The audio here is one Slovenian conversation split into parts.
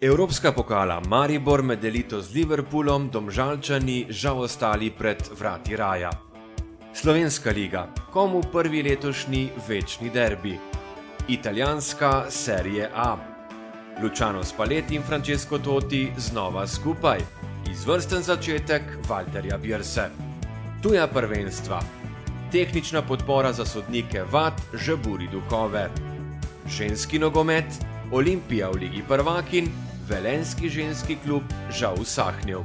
Evropska pokala Maribor med elito z Liverpoolom, domžalčani žal ostali pred vrati raja. Slovenska liga, komu prvi letošnji večni derbi, italijanska serije A. Lučano Spalletti in Francesco Totti znova skupaj, izvrsten začetek Walterja Birse. Tuja prvenstva, tehnična podpora za sodnike Vat, žaburi duhove. Ženski nogomet, Olimpija v Ligi prvakin, velenski ženski klub žal usahnil.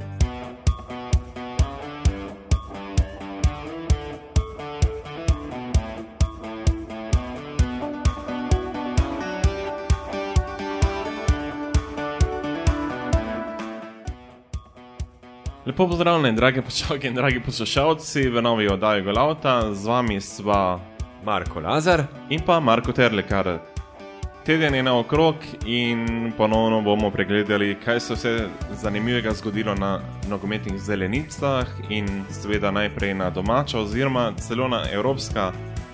Lepo pozdravljeni, dragi poslušalci in dragi poslušalci v novi oddaji Golauta. Z vami sva Marko Lazar in pa Marko Terlekar. Teden je naokrog in ponovno bomo pregledali, kaj se vse zanimivega zgodilo na nogometnih zelenicah in seveda najprej na domača oziroma celo na evropska.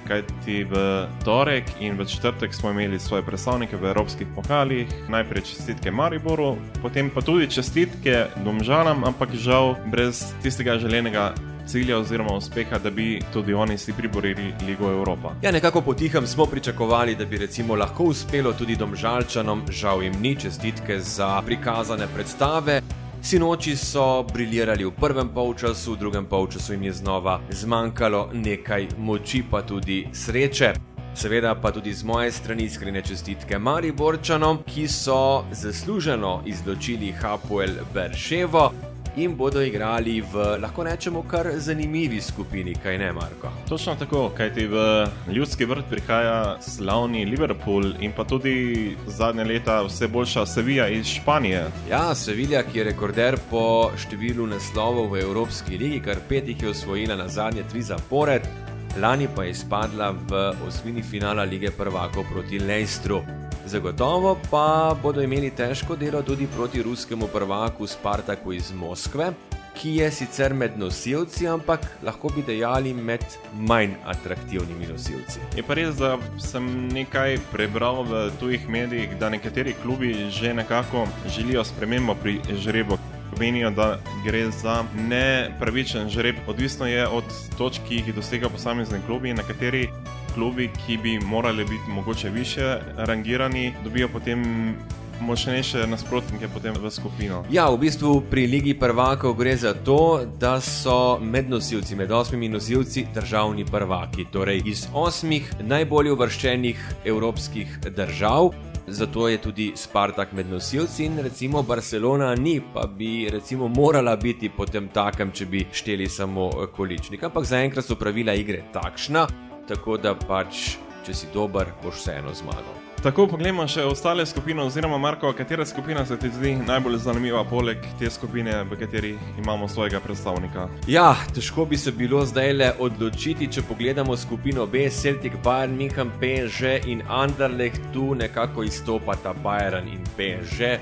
Kajti v torek in v četrtek smo imeli svoje predstavnike v evropskih pokalih, najprej čestitke Mariboru, potem pa tudi čestitke Domžalam, ampak žal brez tistega želenega cilja oziroma uspeha, da bi tudi oni si priborili Ligo Evropa. Ja, nekako potihem smo pričakovali, da bi recimo lahko uspelo tudi domžalčanom, žal jim ni čestitke za prikazane predstave. Sinoči so briljirali v prvem polčasu, v drugem polčasu jim je znova zmanjkalo nekaj moči, pa tudi sreče. Seveda pa tudi z moje strani iskrene čestitke Mariborčanom, ki so zasluženo izločili Hapuel Berševo in bodo igrali v, lahko rečemo, kar zanimivi skupini, kaj ne, Marko. Točno tako, kajti v ljudski vrt prihaja slavni Liverpool in pa tudi zadnje leta vse boljša Sevilla iz Španije. Ja, Sevilla, ki je rekorder po številu naslovov v Evropski ligi, kar pet jih je osvojila na zadnje tri zapored, lani pa je izpadla v osmini finala lige prvakov proti Leicestru. Zagotovo pa bodo imeli težko delo tudi proti ruskemu prvaku Spartaku iz Moskve, ki je sicer med nosilci, ampak lahko bi dejali med manj atraktivnimi nosilci. Je pa res, da sem nekaj prebral v tujih medijih, da nekateri klubi že nekako želijo spremembo pri žrebu. Menijo, da gre za nepravičen žreb, odvisno je od točk, ki jih dosega posamezni klubi, na kateri klubi, ki bi morali biti mogoče više rangirani, dobijo potem močnejše nasprotnike v skupino. Ja, v bistvu pri Ligi prvakov gre za to, da so med nosilci, med osmimi nosilci, državni prvaki. Torej iz osmih najbolj uvrščenih evropskih držav. Zato je tudi Spartak med nosilci in recimo Barcelona ni, pa bi recimo morala biti potem takem, če bi šteli samo količnik. Ampak zaenkrat so pravila igre takšna, tako da pač, če si dober, boš vseeno zmagal. Tako pogledamo še ostale skupine, oziroma Marko, katera skupina se ti zdi najbolj zanimiva, poleg te skupine, v kateri imamo svojega predstavnika. Ja, težko bi se bilo zdaj le odločiti, če pogledamo skupino B, Celtic, Bayern, München, PSG in Anderlecht, tu nekako izstopata Bayern in PSG.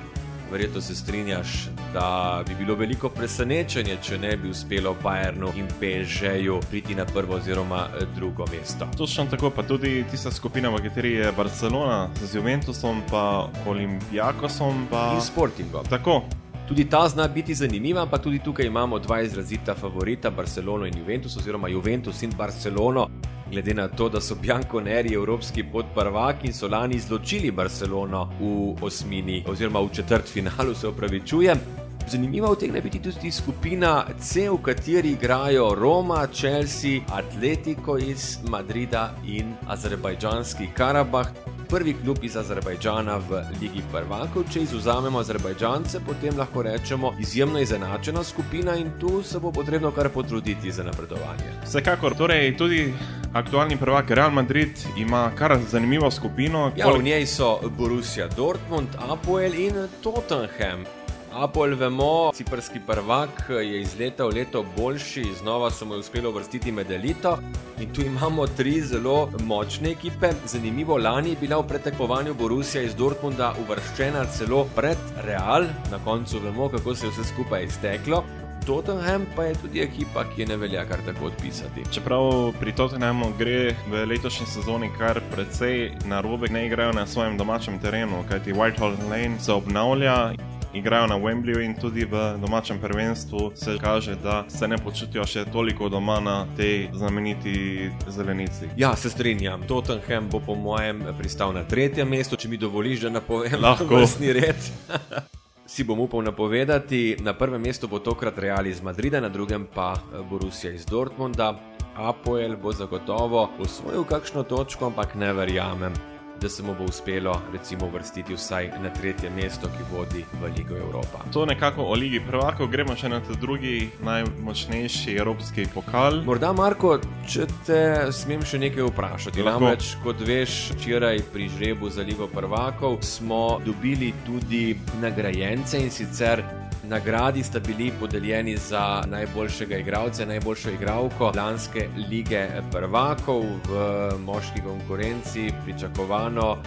Verjetno se strinjaš, da bi bilo veliko presenečenje, če ne bi uspelo Bayernu in PSG-ju priti na prvo oziroma drugo mesto. Točno tako, pa tudi tista skupina, v kateri je Barcelona z Juventusom, pa Olimpijakosom pa... in Sportingom. Tako. Tudi ta zna biti zanimiva, ampak tudi tukaj imamo dva izrazita favorita, Barcelono in Juventus, oziroma Juventus in Barcelono. Glede na to, da so Bianconeri evropski podprvaki in so lani izločili Barcelono v osmini, oziroma v četrt finalu, se opravičujem. Zanimiva utegne biti tudi skupina C, v kateri igrajo Roma, Chelsea, Atletico iz Madrida in azerbajdžanski Karabah. Prvi klub iz Azerbajdžana v Ligi prvakov, če izuzamemo Azerbajdžance, potem lahko rečemo izjemno izenačena skupina in tu se bo potrebno kar potruditi za napredovanje. Vsekakor, torej tudi aktualni prvak Real Madrid ima kar zanimivo skupino. Ja, v njej so Borussia Dortmund, Apoel in Tottenham. Apol, vemo, ciprski prvak je iz leta v leto boljši, znova so mu uspelo vrstiti med elito. In tu imamo tri zelo močne ekipe. Zanimivo, lani je bila v pretekmovanju Borussia iz Dortmunda uvrščena celo pred Real, na koncu vemo, kako se je vse skupaj izteklo. Tottenham pa je tudi ekipa, ki je ne velja kar tako odpisati. Čeprav pri Tottenhamu gre v letošnji sezoni kar precej na robe, ne igrajo na svojem domačem terenu, kajti Whitehall Lane se obnavlja. Igrajo na Wembleyu in tudi v domačem prvenstvu se kaže, da se ne počutijo še toliko doma na tej znameniti zelenici. Ja, se strinjam. Tottenham bo po mojem pristal na tretjem mestu, če mi dovoliš, da napovem Lahko. vrstni red. Si bom upal napovedati, na prvem mestu bo tokrat Real iz Madrida, na drugem pa eh, Borussia iz Dortmunda. Apoel bo zagotovo usvojil kakšno točko, ampak ne verjamem, da se mu bo uspelo recimo vrstiti vsaj na tretje mesto, ki vodi v Ligo Evropa. To nekako o Ligi prvakov, gremo še na ta drugi najmočnejši evropski pokal. Morda, Marko, če te smem še nekaj vprašati. Lahko. Namreč, kot veš, včeraj pri žrebu za Ligo prvakov smo dobili tudi nagrajence in sicer. Nagradi sta bili podeljeni za najboljšega igralca, najboljšo igralko lanske lige prvakov v moški konkurenci, pričakovano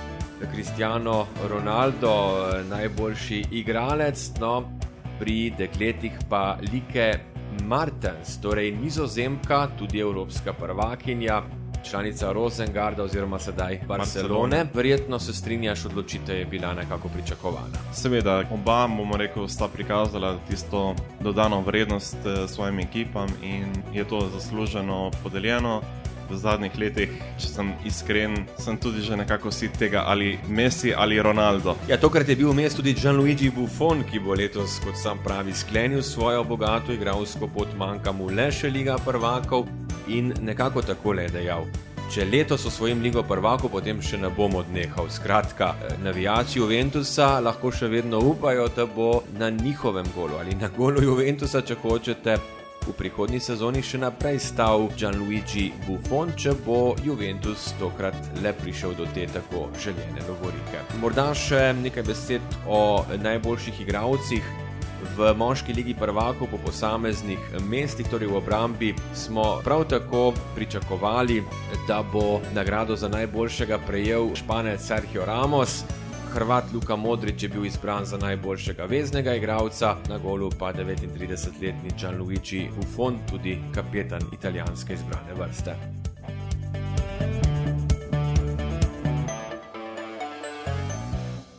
Cristiano Ronaldo, najboljši igralec, no pri dekletih pa Like Martens, torej nizozemka, tudi evropska prvakinja. Članica Rosengarda, oziroma sedaj Barcelone. Barcelone. Verjetno se strinjaš, odločitev je bila nekako pričakovana. Seveda, oba, bomo rekel, sta prikazala tisto dodano vrednost eh, svojim ekipam in je to zasluženo podeljeno. V zadnjih letih, če sem iskren, sem tudi že nekako si tega ali Messi ali Ronaldo. Ja, tokrat je bil vmes tudi Gianluigi Buffon, ki bo letos, kot sam pravi, sklenil svojo bogato igralsko pot, manjka mu le še Liga prvakov in nekako takole je dejal. Če letos osvojim Ligo prvakov, potem še ne bom odnehal. Skratka, eh, navijači Juventusa lahko še vedno upajo, da bo na njihovem golu ali na golu Juventusa, če hočete, v prihodnji sezoni še naprej stal Gianluigi Buffon, če bo Juventus tokrat le prišel do te tako željene lovorike. Morda še nekaj besed o najboljših igralcih. V moški ligi prvakov po posameznih mestih, torej v obrambi, smo prav tako pričakovali, da bo nagrado za najboljšega prejel španec Sergio Ramos. Hrvat Luka Modrič je bil izbran za najboljšega veznega igralca, na golu pa 39-letni Gianluigi Buffon, tudi kapetan italijanske izbrane vrste.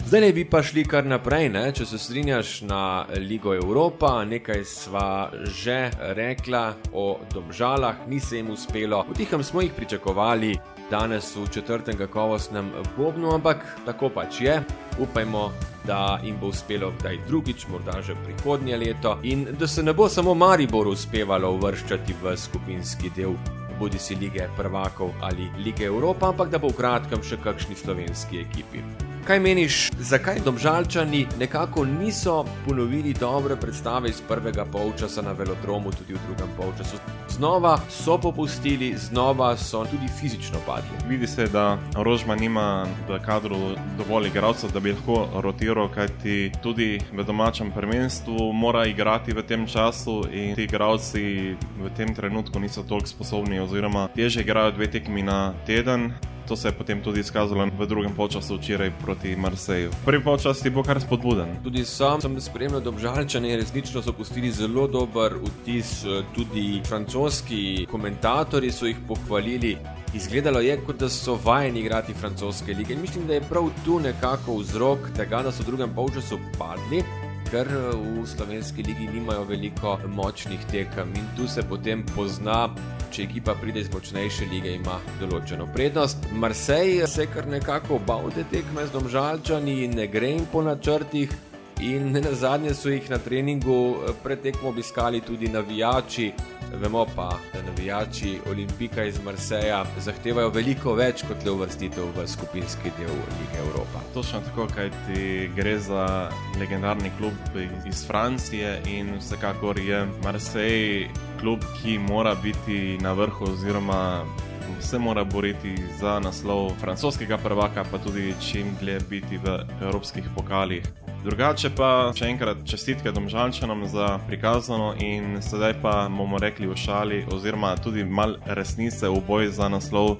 Zdaj ne bi pa šli kar naprej, ne? če se strinjaš na Ligo Evropa. Nekaj sva že rekla o domžalah, ni se jim uspelo. V tihem smo jih pričakovali danes v četrtem kakovostnem bobnu, ampak tako pač je. Upajmo, da jim bo uspelo kdaj drugič, morda že prihodnje leto, in da se ne bo samo Maribor uspevalo uvrščati v skupinski del. Bodi si lige prvakov ali lige Evropa, ampak da bo v kratkem še kakšni slovenski ekipi. Kaj meniš, zakaj domžalčani nekako niso ponovili dobre predstave iz prvega polčasa na velodromu, tudi v drugem polčasu? Znova so popustili, znova so tudi fizično padli. Vidi se, da Rožma nima v kadru dovolj igralcev, da bi lahko rotiral, kajti tudi v domačem prvenstvu mora igrati v tem času in ti igralci v tem trenutku niso toliko sposobni, oziroma teže igrajo dve tekmi na teden. To se je potem tudi izkazalo v drugem polčasu včeraj proti Marseju. Prvi polčas ti bo kar spodbuden. Tudi sam sem spremljal domžalčane, resnično so pustili zelo dober vtis, eh, tudi francoski komentatorji so jih pohvalili. Izgledalo je, kot da so vajeni igrati francoske lige. In mislim, da je prav tu nekako vzrok tega, da so v drugem polčasu padli. Ker eh, v slovenski ligi nimajo veliko močnih tekem in tu se potem pozna, če ekipa pride iz močnejše lige, ima določeno prednost. Marsej se kar nekako bal te tekme z domžalčani ne gre jim po načrtih. In na zadnje so jih na treningu eh, pred tekmo obiskali tudi navijači. Vemo pa, da navijači Olimpika iz Marseja zahtevajo veliko več kot le uvrstitev v skupinski del Lige Evropa. Točno tako, kaj ti gre za legendarni klub iz Francije in vsekakor je Marseille klub, ki mora biti na vrhu oziroma se mora boriti za naslov francoskega prvaka, pa tudi čim dlje biti v evropskih pokalih. Drugače pa še enkrat čestitke domžalčanom za prikazano in sedaj pa bomo rekli v šali oziroma tudi mal resnice v boj za naslov,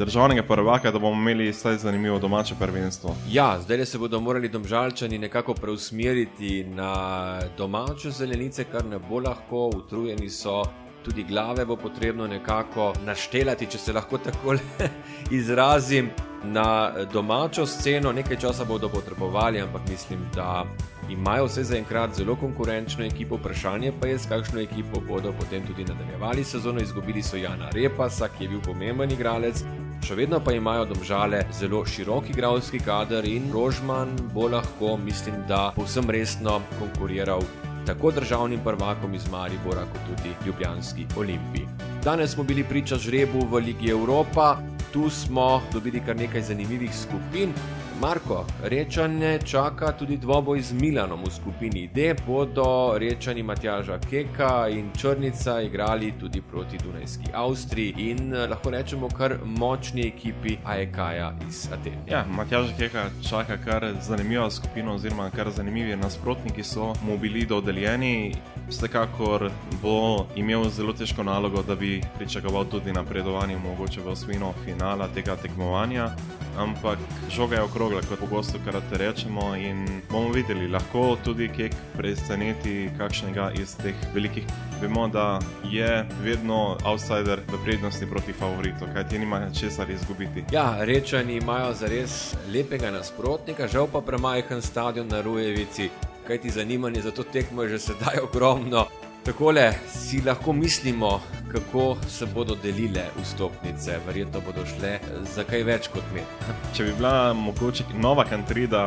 državnega prvaka, da bomo imeli vsaj zanimivo domače prvenstvo. Ja, zdaj se bodo morali domžalčani nekako preusmeriti na domače zelenice, kar ne bo lahko, utrujeni so. Tudi glave bo potrebno nekako naštelati, če se lahko tako izrazim, na domačo sceno. Nekaj časa bodo potrebovali, ampak mislim, da imajo vse zaenkrat zelo konkurenčno ekipo. Vprašanje pa je, s kakšno ekipo bodo potem tudi nadaljevali sezono. Izgubili so Jana Repasa, ki je bil pomemben igralec. Še vedno pa imajo domžale zelo širok igralski kader in Rožman bo lahko, mislim, da povsem resno konkuriral tako državnim prvakom iz Maribora, kot tudi Ljubljanski olimpiji. Danes smo bili priča žrebu v Ligi Evropa, tu smo dobili kar nekaj zanimivih skupin. Marko, rečanje čaka tudi dvoboj z Milanom v skupini D, bodo rečani Matjaža Keka in Črnica igrali tudi proti Dunajski Avstriji in eh, lahko rečemo kar močni ekipi AEK-ja iz Aten. Ja, Matjaža Keka čaka kar zanimiva skupina oziroma kar zanimivi nasprotniki so mu bili dodeljeni. Vsekakor bo imel zelo težko nalogo, da bi pričakoval tudi napredovanje, mogoče v osmino finala tega tekmovanja ampak žoga je okrogla, kot pogosto rečemo. In bomo videli, lahko tudi kek preseneti kakšnega iz teh velikih. Vemo, da je vedno outsider v prednosti proti favoritu, kaj ti nima česar izgubiti. Ja, rečani imajo zares lepega nasprotnika, žal pa premajhen stadion na Rujevici, kaj ti zanimanje za to tekmo je že sedaj ogromno. Takole si lahko mislimo, kako se bodo delile vstopnice, verjetno bodo šle za kaj več kot mi. Če bi bila mogoče nova kantrida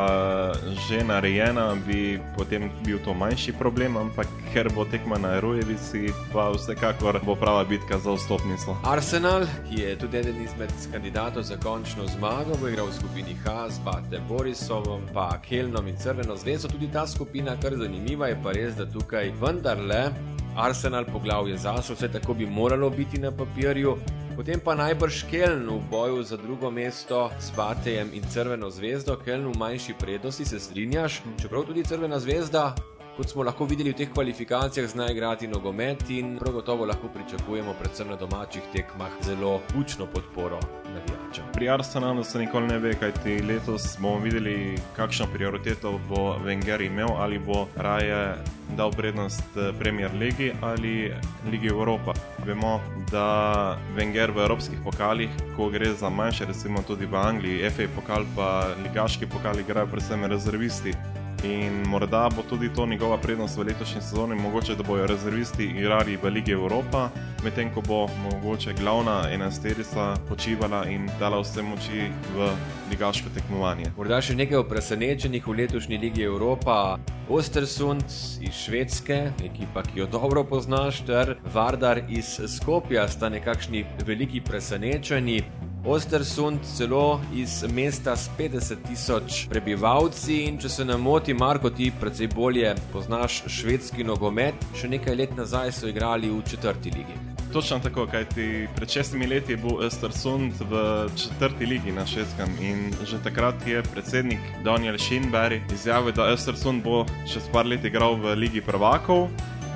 že narejena, bi potem bil to manjši problem, ampak ker bo tekma na Erojevici, pa vsekakor bo prava bitka za vstopnico. Arsenal, ki je tudi eden izmed kandidatov za končno zmago, bo igral v skupini H z Bate Borisovom, pa Kelnom in Crveno zvezdo. Tudi ta skupina kar zanimiva, je pa res, da tukaj vendarle. Arsenal poglavje zase, vse tako bi moralo biti na papirju, potem pa najbrž Keln v boju za drugo mesto s Batejem in Crveno zvezdo, Keln v manjši prednosti, se strinjaš, čeprav tudi Crvena zvezda. Kot smo lahko videli v teh kvalifikacijah, zna igrati nogomet in prav gotovo lahko pričakujemo, predvsem na domačih tekmah, zelo bučno podporo navijačem. Pri Arsenalu se nikoli ne ve, kaj ti letos bomo videli, kakšno prioriteto bo Wenger imel ali bo raje dal prednost eh, Premier League ali Ligi Evropa. Vemo, da Wenger v evropskih pokalih, ko gre za manjše, recimo tudi v Angliji, FA pokal pa ligaški pokal igrajo predvsem rezervisti. In morda bo tudi to njegova prednost v letošnji sezoni, mogoče da bojo rezervisti igrali v Ligi Evropa, medtem ko bo mogoče glavna enajsterica počivala in dala vse moči v ligaško tekmovanje. Morda še nekaj o presenečenjih v letošnji Ligi Evropa. Ostersund iz Švedske, ekipa, ki jo dobro poznaš, ter Vardar iz Skopja sta nekakšni veliki presenečenji. Ostersund celo iz mesta s 50 tisoč prebivalci. In če se ne moti, Marko, ti predvsej bolje poznaš švedski nogomet, še nekaj let nazaj so igrali v četrti ligi. Točno tako, kajti pred šestimi leti je bil Ostersund v četrti ligi na švedskem in že takrat je predsednik Daniel Schindberg izjavil, da Ostersund bo čez par let igral v ligi prvakov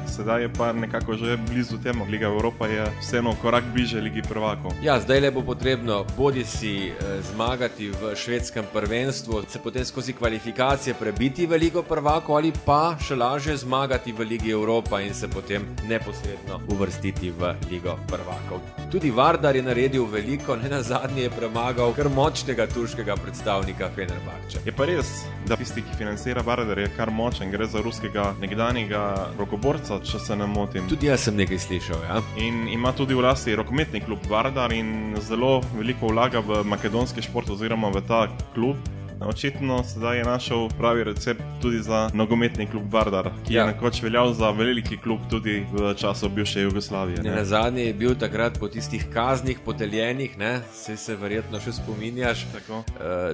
sedaj je pa nekako že blizu temu. Liga Evropa je vseeno korak bliže Ligi prvakov. Ja, zdaj le bo potrebno bodi si eh, zmagati v švedskem prvenstvu, se potem skozi kvalifikacije prebiti v Ligo prvakov ali pa še lažje zmagati v Ligi Evropa in se potem neposredno uvrstiti v Ligo prvakov. Tudi Vardar je naredil veliko, ne na zadnje je premagal kar močnega turškega predstavnika Fenerbahča. Je pa res, da tisti, ki financira Vardar, je kar močen, gre za ruskega nekdanjega rokoborca, če se ne motim. Tudi jaz sem nekaj slišal. Ja? In ima tudi v lasti rokometni klub Vardar in zelo veliko vlaga v makedonski šport oziroma v ta klub. Očitno sedaj je našel pravi recept tudi za nogometni klub Vardar, ki ja. je nekoč veljal za veliki klub tudi v času bivše Jugoslavije. Na zadnje je bil takrat po tistih kaznih, podeljenih, se, se verjetno še spominjaš, uh,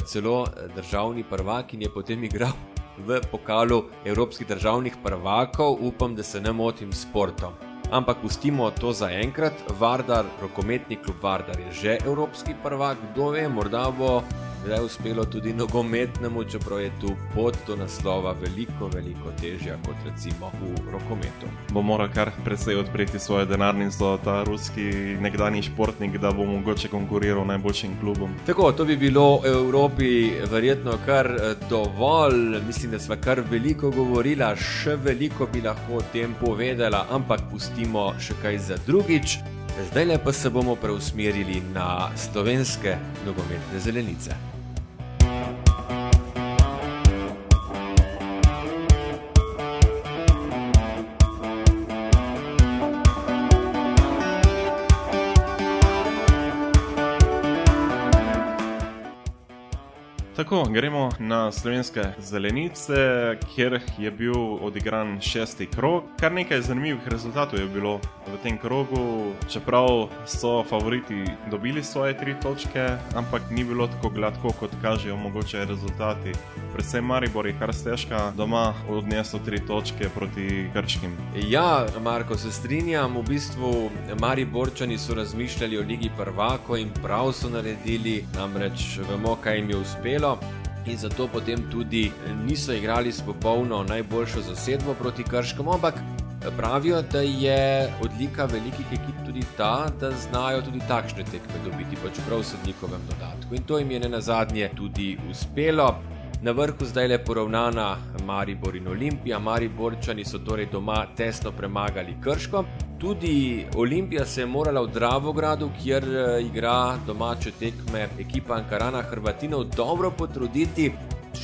celo državni prvak in je potem igral v pokalu evropskih državnih prvakov, upam, da se ne motim s sportom. Ampak pustimo to za enkrat. Vardar, rokometni klub Vardar je že evropski prvak, kdo ve, morda bo zdaj uspelo tudi nogometnemu, čeprav je tu pot do naslova veliko, veliko težja kot recimo v rokometu. Bo moral kar precej odpreti svoje denarnice, ta ruski nekdani športnik, da bo mogoče konkuriral najboljšim klubom. Tako, to bi bilo v Evropi verjetno kar eh, dovolj. Mislim, da smo kar veliko govorili, še veliko bi lahko o tem povedala, ampak pustimo še kaj za drugič. Zdaj pa se bomo preusmerili na slovenske nogometne zelenice. Tako, gremo na slovenske zelenice, kjer je bil odigran šesti krog. Kar nekaj zanimivih rezultatov je bilo v tem krogu, čeprav so favoriti dobili svoje tri točke, ampak ni bilo tako gladko, kot kažejo mogoče rezultati. Predvsem Maribor je kar stežka doma odnesel tri točke proti Krškim. Ja, Marko, se strinjam. V bistvu Mariborčani so razmišljali o Ligi Prvako in prav so naredili, namreč vemo, kaj jim je uspelo in zato potem tudi niso igrali s popolno najboljšo zasedbo proti Krškemu, ampak pravijo, da je odlika velikih ekip tudi ta, da znajo tudi takšne tekme dobiti, pa čeprav v sodnikovem dodatku. In to jim je ne na zadnje tudi uspelo. Na vrhu zdaj je poravnana Maribor in Olimpija. Mariborčani so torej doma tesno premagali Krško. Tudi Olimpija se je morala v Dravogradu, kjer eh, igra domače tekme ekipa Ankarana Hrvatinov, dobro potruditi.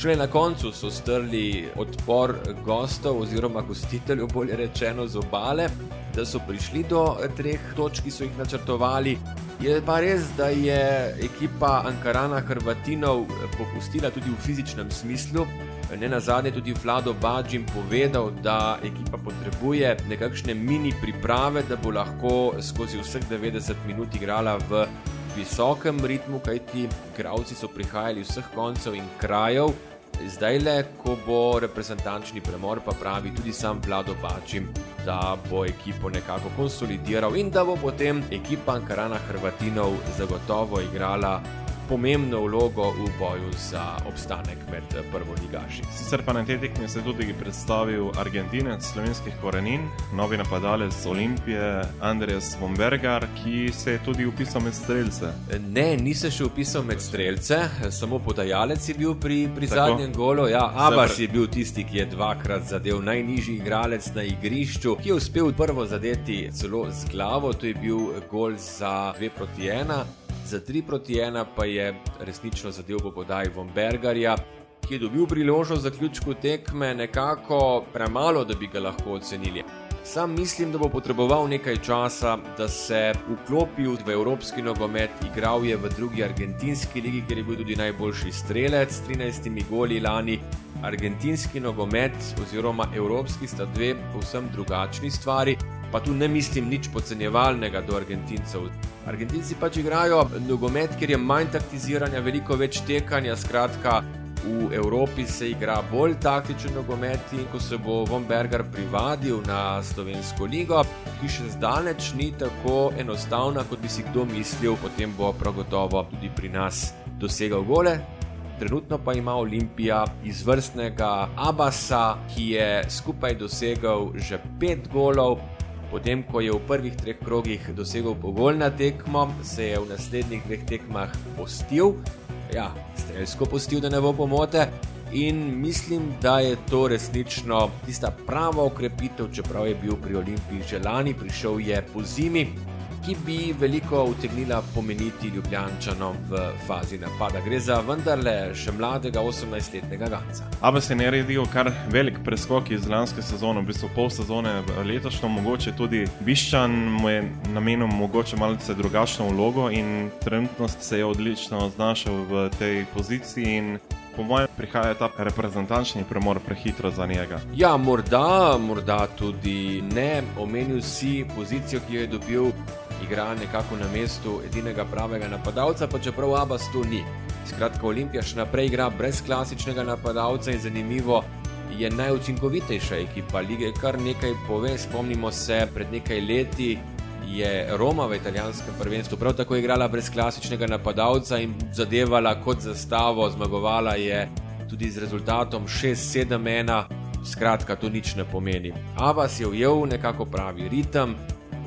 Šele na koncu so strli odpor gostov, oziroma gostiteljev, bolje rečeno, z obale, da so prišli do treh točk, ki so jih načrtovali. Je pa res, da je ekipa Ankarana Hrvatinov popustila tudi v fizičnem smislu. Ne na zadnje tudi Vlado Bađim povedal, da ekipa potrebuje nekakšne mini priprave, da bo lahko skozi vseh 90 minut igrala v visokem ritmu, kajti igravci so prihajali iz vseh koncev in krajev. Zdaj le, ko bo reprezentančni premor, pa pravi tudi sam Vlado Bađim, da bo ekipo nekako konsolidiral in da bo potem ekipa Ankarana Hrvatinov zagotovo igrala pomembno vlogo v boju za obstanek med prvo ligaši. Sicer pa na tej tekmi se je tudi predstavil Argentinec slovenskih korenin, novi napadalec Olimpije Andres Vombergar, ki se je tudi upisal med streljce. Ne, ni se še upisal med streljce, samo podajalec je bil pri, pri zadnjem golu. Ja, Abbas je bil tisti, ki je dvakrat zadev najnižji igralec na igrišču, ki je uspel prvo zadeti celo z glavo, to je bil gol za 2 proti 1 za 3 proti 1 pa je resnično zadev po podaji Vombergarja, ki je dobil priložnost za zaključku tekme nekako premalo, da bi ga lahko ocenili. Sam mislim, da bo potreboval nekaj časa, da se vklopi v evropski nogomet, igral je v drugi argentinski ligi, kjer je bil tudi najboljši strelec s 13 goli lani. Argentinski nogomet oziroma evropski sta dve povsem drugačni stvari, pa tu ne mislim nič podcenjevalnega do Argentincev. Argentinci pač igrajo nogomet, kjer je manj taktiziranja, veliko več tekanja, skratka. V Evropi se igra bolj taktičen nogomet in ko se bo Von Berger privadil na slovensko ligo, ki še zdaleč ni tako enostavna, kot bi si kdo mislil, potem bo prav gotovo tudi pri nas dosegal gole. Trenutno pa ima Olimpija izvrstnega Abasa, ki je skupaj dosegel že pet golov, Potem, ko je v prvih treh krogih dosegel pogolna tekmo, se je v naslednjih dveh tekmah postil, ja, streljsko postil, da ne bo pomote. In mislim, da je to resnično tista prava okrepitev, čeprav je bil pri Olimpiji že lani, prišel je po zimi, ki bi veliko utegnila pomeniti Ljubljančanom v fazi napada. Gre za vendarle še mladega 18-letnega Ganca. Ampak se je naredil kar velik preskok iz lanske sezone, v bistvu pol sezone letošnjo, mogoče tudi Biščan mu je namenil mogoče malce drugačno vlogo in trenutno se je odlično znašel v tej poziciji. Po mojem, prihaja ta reprezentančni premor prehitro za njega. Ja, morda, morda tudi ne. Omenil si pozicijo, ki jo je dobil igra nekako na mestu edinega pravega napadalca, pa čeprav Abbas to ni. Skratka, Olimpija še naprej igra brez klasičnega napadalca in zanimivo je najučinkovitejša ekipa lige, kar nekaj pove. Spomnimo se, pred nekaj leti je Roma v italijanskem prvenstvu prav tako igrala brez klasičnega napadalca in zadevala kot zastavo, zmagovala je tudi z rezultatom 6-7-1. Skratka, to nič ne pomeni. Avas je ujel nekako pravi ritem.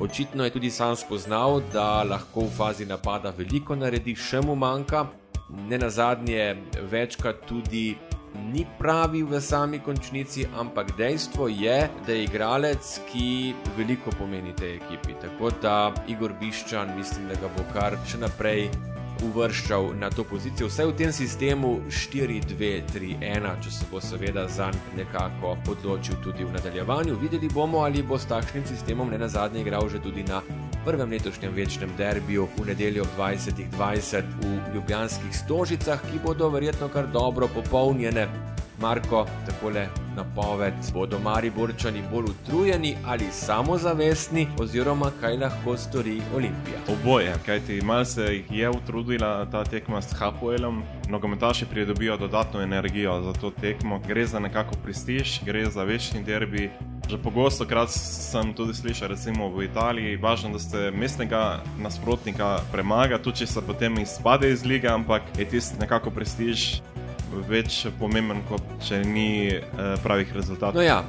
Očitno je tudi sam spoznal, da lahko v fazi napada veliko naredi, še mu manjka. Ne na zadnje, večkrat tudi ni pravi v sami končnici, ampak dejstvo je, da je igralec, ki veliko pomeni tej ekipi. Tako da Igor Biščan, mislim, da ga bo kar še naprej uvrščal na to pozicijo, vsaj v tem sistemu 4-2-3-1, če se bo seveda za njim nekako odločil tudi v nadaljevanju. Videli bomo, ali bo s takšnim sistemom ne na zadnje igral že tudi na prvem letošnjem večnem derbiju v nedeljo ob 20:20 v Ljubljanskih stožicah, ki bodo verjetno kar dobro popolnjene. Marko, takole napoved, bodo mari borčani bolj utrujeni ali samozavestni, oziroma kaj lahko stori Olimpija. Oboje, kajti malo se je utrudila ta tekma s Hapoelom, nogometaši pridobijo dodatno energijo za to tekmo, gre za nekako prestiž, gre za večni derbi. Že pogosto krat sem tudi slišal, recimo v Italiji, važno, da ste mestnega nasprotnika premaga, tudi če se potem izpade iz lige, ampak je tisti nekako prestiž več pomemben, kot če ni uh, pravih rezultatov. No ja,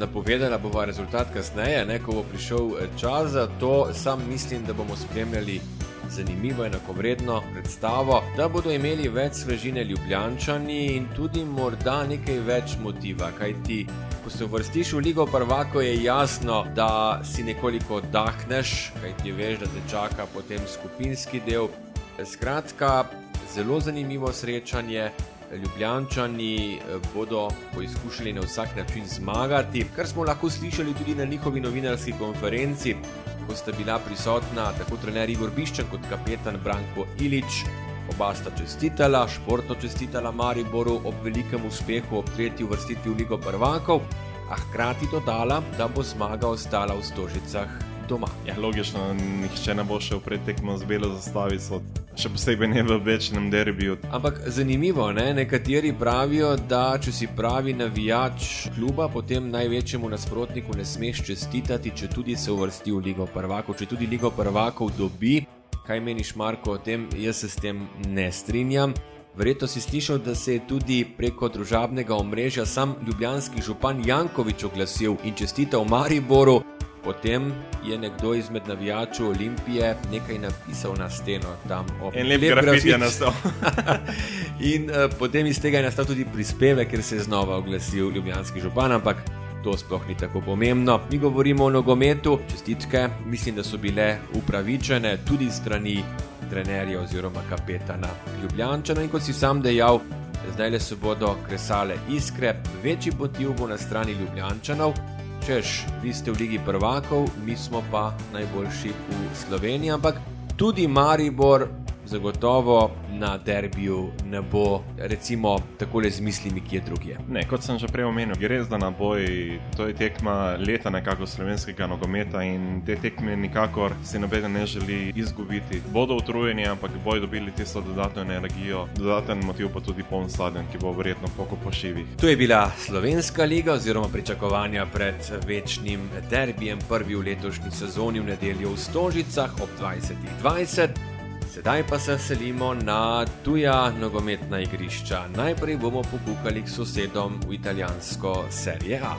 napovedala bova rezultat kasneje, ne, ko bo prišel eh, čas za to. Sam mislim, da bomo spremljali zanimivo enakovredno predstavo, da bodo imeli več svežine ljubljančani in tudi morda nekaj več motiva. Kaj ti, ko se vrstiš v Ligo Prvako, je jasno, da si nekoliko dahneš, kaj ti veš, da te čaka potem skupinski del. Skratka, zelo zanimivo srečanje. Ljubljančani eh, bodo poizkušali na vsak način zmagati, kar smo lahko slišali tudi na njihovi novinarski konferenci, ko sta bila prisotna tako trener Igor Biščan kot kapetan Branko Ilič. Oba sta čestitala, športno čestitala Mariboru ob velikem uspehu ob tretji vrstitvi v Ligo prvakov, a hkrati dodala, da bo zmaga ostala v stožicah doma. Ja, logično, nihče ne bo šel pred tekmo z belo zastavico, še posebej ne v večnem derbiju. Ampak zanimivo, ne? nekateri pravijo, da če si pravi navijač kluba, potem največjemu nasprotniku ne smeš čestitati, če tudi se uvrsti v Ligo prvakov, če tudi Ligo prvakov dobi. Kaj meniš, Marko, o tem? Jaz se s tem ne strinjam. Verjetno si slišal, da se je tudi preko družabnega omrežja sam ljubljanski župan Jankovič oglasil in čestital Mariboru, Potem je nekdo izmed navijačev Olimpije nekaj napisal na steno tam ob tem. En lep grafit je nastal. in uh, potem iz tega je nastal tudi prispevek, ker se je znova oglasil ljubljanski župan, ampak to sploh ni tako pomembno. Mi govorimo o nogometu, čestitke, mislim, da so bile upravičene tudi strani trenerja oziroma kapetana Ljubljančana in kot si sam dejal. Zdaj le se bodo kresale iskre, večji motiv bo na strani Ljubljančanov, češ, vi ste v Ligi prvakov, mi smo pa najboljši v Sloveniji, ampak tudi Maribor zagotovo na derbiju ne bo, recimo, tako le z mislimi, ki je drugje. Ne, kot sem že prej omenil, gre za naboj, to je tekma leta nekako slovenskega nogometa in te tekme nikakor si noben ne želi izgubiti. Bodo utrujeni, ampak bojo dobili tisto dodatno energijo, dodaten motiv pa tudi poln stadion, ki bo verjetno poko pošivih. To je bila slovenska liga oziroma pričakovanja pred večnim derbijem, prvi v letošnji sezoni v nedeljo v Stožicah ob 2020. Sedaj pa se selimo na tuja nogometna igrišča. Najprej bomo pokukali k sosedom v italijansko serijo A.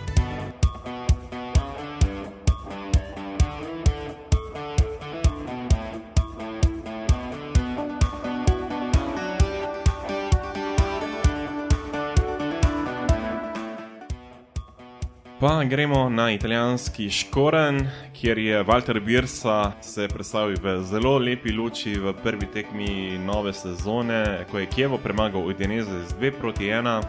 Pa gremo na italijanski Škoren, kjer je Walter Birsa se predstavil v zelo lepi luči v prvi tekmi nove sezone, ko je Kjevo premagal Udinese z 2 proti 1.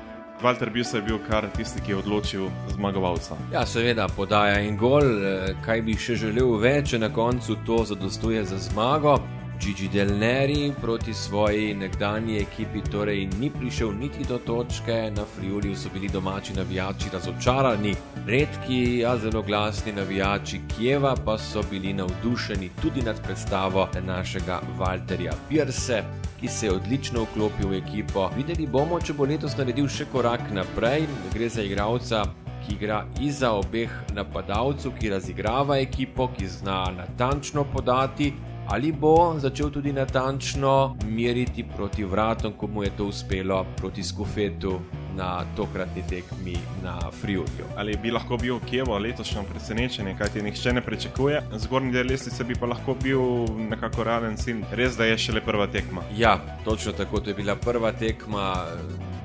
Walter Birsa je bil kar tisti, ki je odločil zmagovalca. Ja, seveda, podaja in gol, eh, kaj bi še želel več, na koncu to zadostuje za zmago. Gigi Del Neri proti svoji nekdanji ekipi, torej ni prišel niti do točke, na Friuli so bili domači navijači razočarani, redki, a zelo glasni navijači Kijeva pa so bili navdušeni tudi nad predstavo našega Walterja Pirse. Ki se je odlično vklopil v ekipo. Videli bomo, če bo letos naredil še korak naprej. Gre za igralca, ki igra iza obeh napadalcev, ki razigrava ekipo, ki zna natančno podati. Ali bo začel tudi natančno meriti proti vratom, ko mu je to uspelo proti Skufetu na tokratni tekmi na Friulju? Ali bi lahko bil Kijevo letošnjo presenečenje, kajti nihče ne pričakuje, zgornji del lestvice bi pa lahko bil nekako realen cilj. Res, da je šele prva tekma. Ja, točno tako, to je bila prva tekma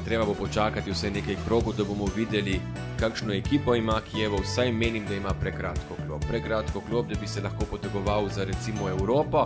treba bo počakati vse nekaj krogov, da bomo videli, kakšno ekipo ima Kijevo. Vsaj menim, da ima prekratko klop. Prekratko klop, da bi se lahko potegoval za recimo Evropo,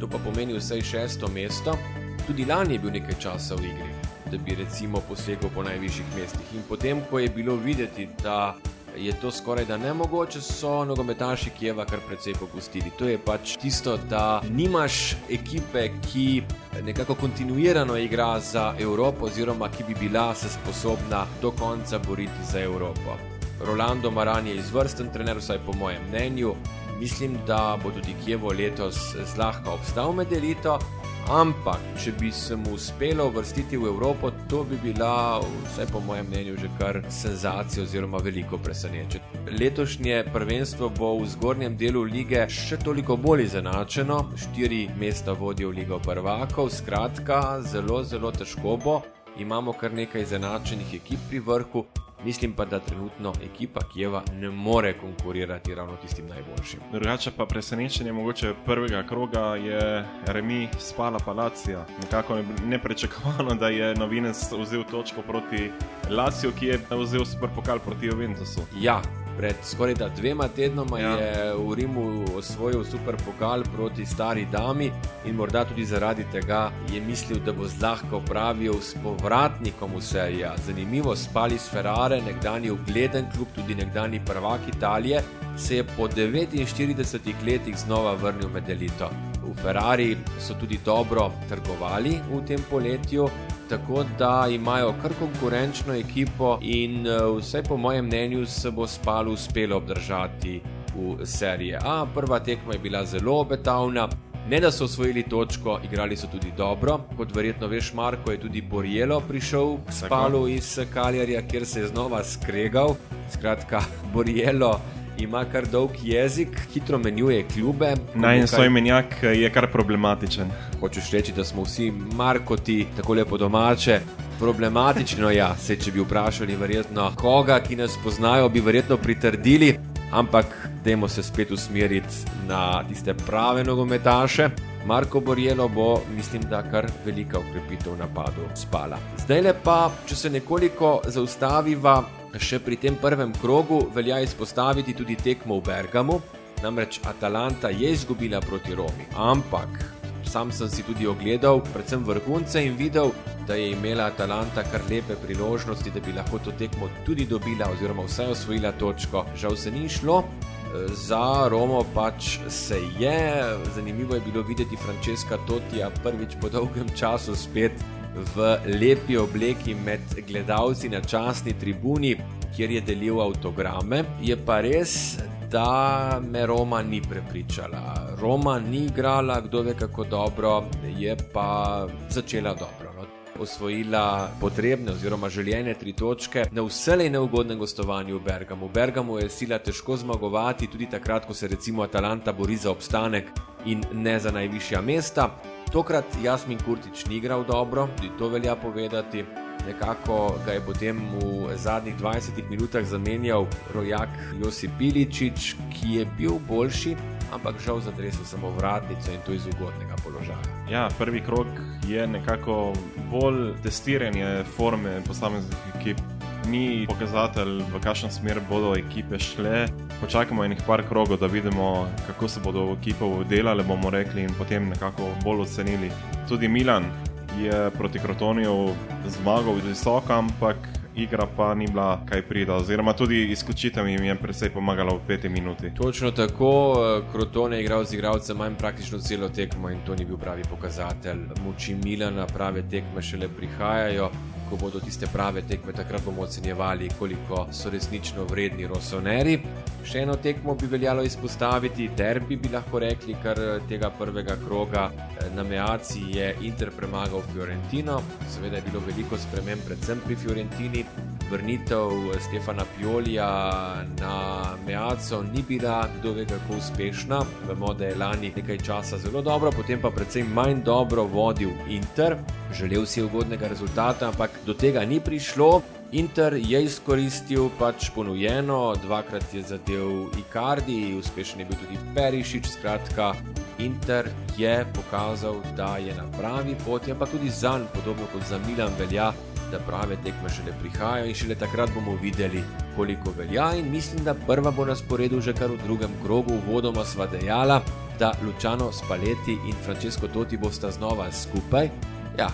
to pa pomeni vsaj šesto mesto. Tudi lani je bil nekaj časa v igri, da bi recimo posegel po najvišjih mestih. In potem, ko je bilo videti, da je to skoraj da nemogoče, so nogometaši Kijeva kar precej popustili. To je pač tisto, da nimaš ekipe, ki nekako kontinuirano igra za Evropo, oziroma ki bi bila se sposobna do konca boriti za Evropo. Rolando Maran je izvrsten trener, vsaj po mojem mnenju. Mislim, da bo tudi Kijevo letos zlahka obstal med elito, Ampak, če bi se mu uspelo vrstiti v Evropo, to bi bila, vse po mojem mnenju, že kar senzacija oziroma veliko presenečenje. Letošnje prvenstvo bo v zgornjem delu lige še toliko bolj izenačeno, štiri mesta vodijo Ligo prvakov, skratka, zelo, zelo težko bo. Imamo kar nekaj izenačenih ekip pri vrhu, Mislim pa, da trenutno ekipa Kijeva ne more konkurirati ravno tistim najboljšim. Drugače pa presenečenje mogoče prvega kroga je Remi spala Palacija. Nekako neprečakovano, da je novinec vzel točko proti Lasiju, ki je vzel super pokal proti Juventusu. Ja, Pred skoraj dvema tednoma ja. je v Rimu osvojil super pokal proti stari dami in morda tudi zaradi tega je mislil, da bo zlahka opravil s povratnikom v seriji. Zanimivo, spali s Ferrari, nekdani ugleden klub, tudi nekdani prvak Italije, se je po 49 letih znova vrnil med elito. V Ferrari so tudi dobro trgovali v tem poletju, tako da imajo kar konkurenčno ekipo in eh, vse po mojem mnenju se bo spalo uspelo obdržati v seriji A. Prva tekma je bila zelo obetavna. Ne da so osvojili točko, igrali so tudi dobro. Kot verjetno veš, Marko je tudi Borjelo prišel k spalu iz Kaljarja, kjer se je znova skregal. Skratka, Borjelo ima kar dolg jezik, hitro menjuje klube. Naj en svoj menjak je kar problematičen. Hočeš reči, da smo vsi markoti, tako lepo domače. Problematično je, ja, če bi vprašali, verjetno koga, ki nas poznajo, bi verjetno pritrdili, ampak dajmo se spet usmeriti na tiste prave nogometaše. Marko Borjelo bo, mislim, da kar velika ukrepitev napadu spala. Zdaj le pa, če se nekoliko zaustaviva Še pri tem prvem krogu velja izpostaviti tudi tekmo v Bergamu, namreč Atalanta je izgubila proti Romi. Ampak sam sem si tudi ogledal, predvsem vrhunce in videl, da je imela Atalanta kar lepe priložnosti, da bi lahko to tekmo tudi dobila, oziroma vsaj osvojila točko. Žal se ni šlo. Za Romo pač se je, zanimivo je bilo videti Francesca Totija prvič po dolgem času spet v lepi obleki med gledalci na časni tribuni, kjer je delil avtograme. Je pa res, da me Roma ni prepričala. Roma ni igrala, kdo ve kako dobro, je pa začela dobro. No? Osvojila potrebne oziroma željene tri točke na vselej neugodnem gostovanju v Bergamu. V Bergamu je sila težko zmagovati, tudi takrat, ko se recimo Atalanta bori za obstanek in ne za najvišja mesta. Tokrat Jasmin Kurtič ni igral dobro, tudi to velja povedati. Nekako ga je potem v zadnjih 20 minutah zamenjal rojak Josip Piličič, ki je bil boljši, ampak žal zatresel samo vratnico in to iz ugodnega položaja. Ja, prvi krok je nekako bolj testiranje forme posameznih ekip ni pokazatelj, v kakšno smer bodo ekipe šle. Počakajmo enih par krogov, da vidimo, kako se bodo ekipe delale, bomo rekli, in potem nekako bolj ocenili. Tudi Milan je proti Krotoniju zmagal visoko, ampak igra pa ni bila kaj prida, oziroma tudi izkučitev jim je predvsej pomagala v peti minuti. Točno tako, Kroton je igral z igralcem manj praktično celo tekmo in to ni bil pravi pokazatelj. Moči Milana, prave tekme šele prihajajo ko bodo tiste prave tekme, takrat bomo ocenjevali, koliko so resnično vredni rosoneri. Še eno tekmo bi veljalo izpostaviti, derbi bi lahko rekli, kar tega prvega kroga na Meaci je Inter premagal Fiorentino. Seveda je bilo veliko sprememb, predvsem pri Fiorentini. Vrnitev Stefana Piolija na Meaco ni bila kdo ve kako uspešna. Vemo, da je lani nekaj časa zelo dobro, potem pa predvsem manj dobro vodil Inter. Želel si ugodnega rezultata, ampak do tega ni prišlo. Inter je izkoristil pač ponujeno, dvakrat je zadev Icardi, uspešen je bil tudi Perišič. Skratka, Inter je pokazal, da je na pravi poti, ampak tudi za njim, podobno kot za Milan, velja, da prave tekme šele prihajajo in šele takrat bomo videli, koliko velja. In mislim, da prva bo na sporedu že kar v drugem krogu, vodoma sva dejala, da Lučano Spaleti in Francesco Totti bosta znova skupaj. Ja,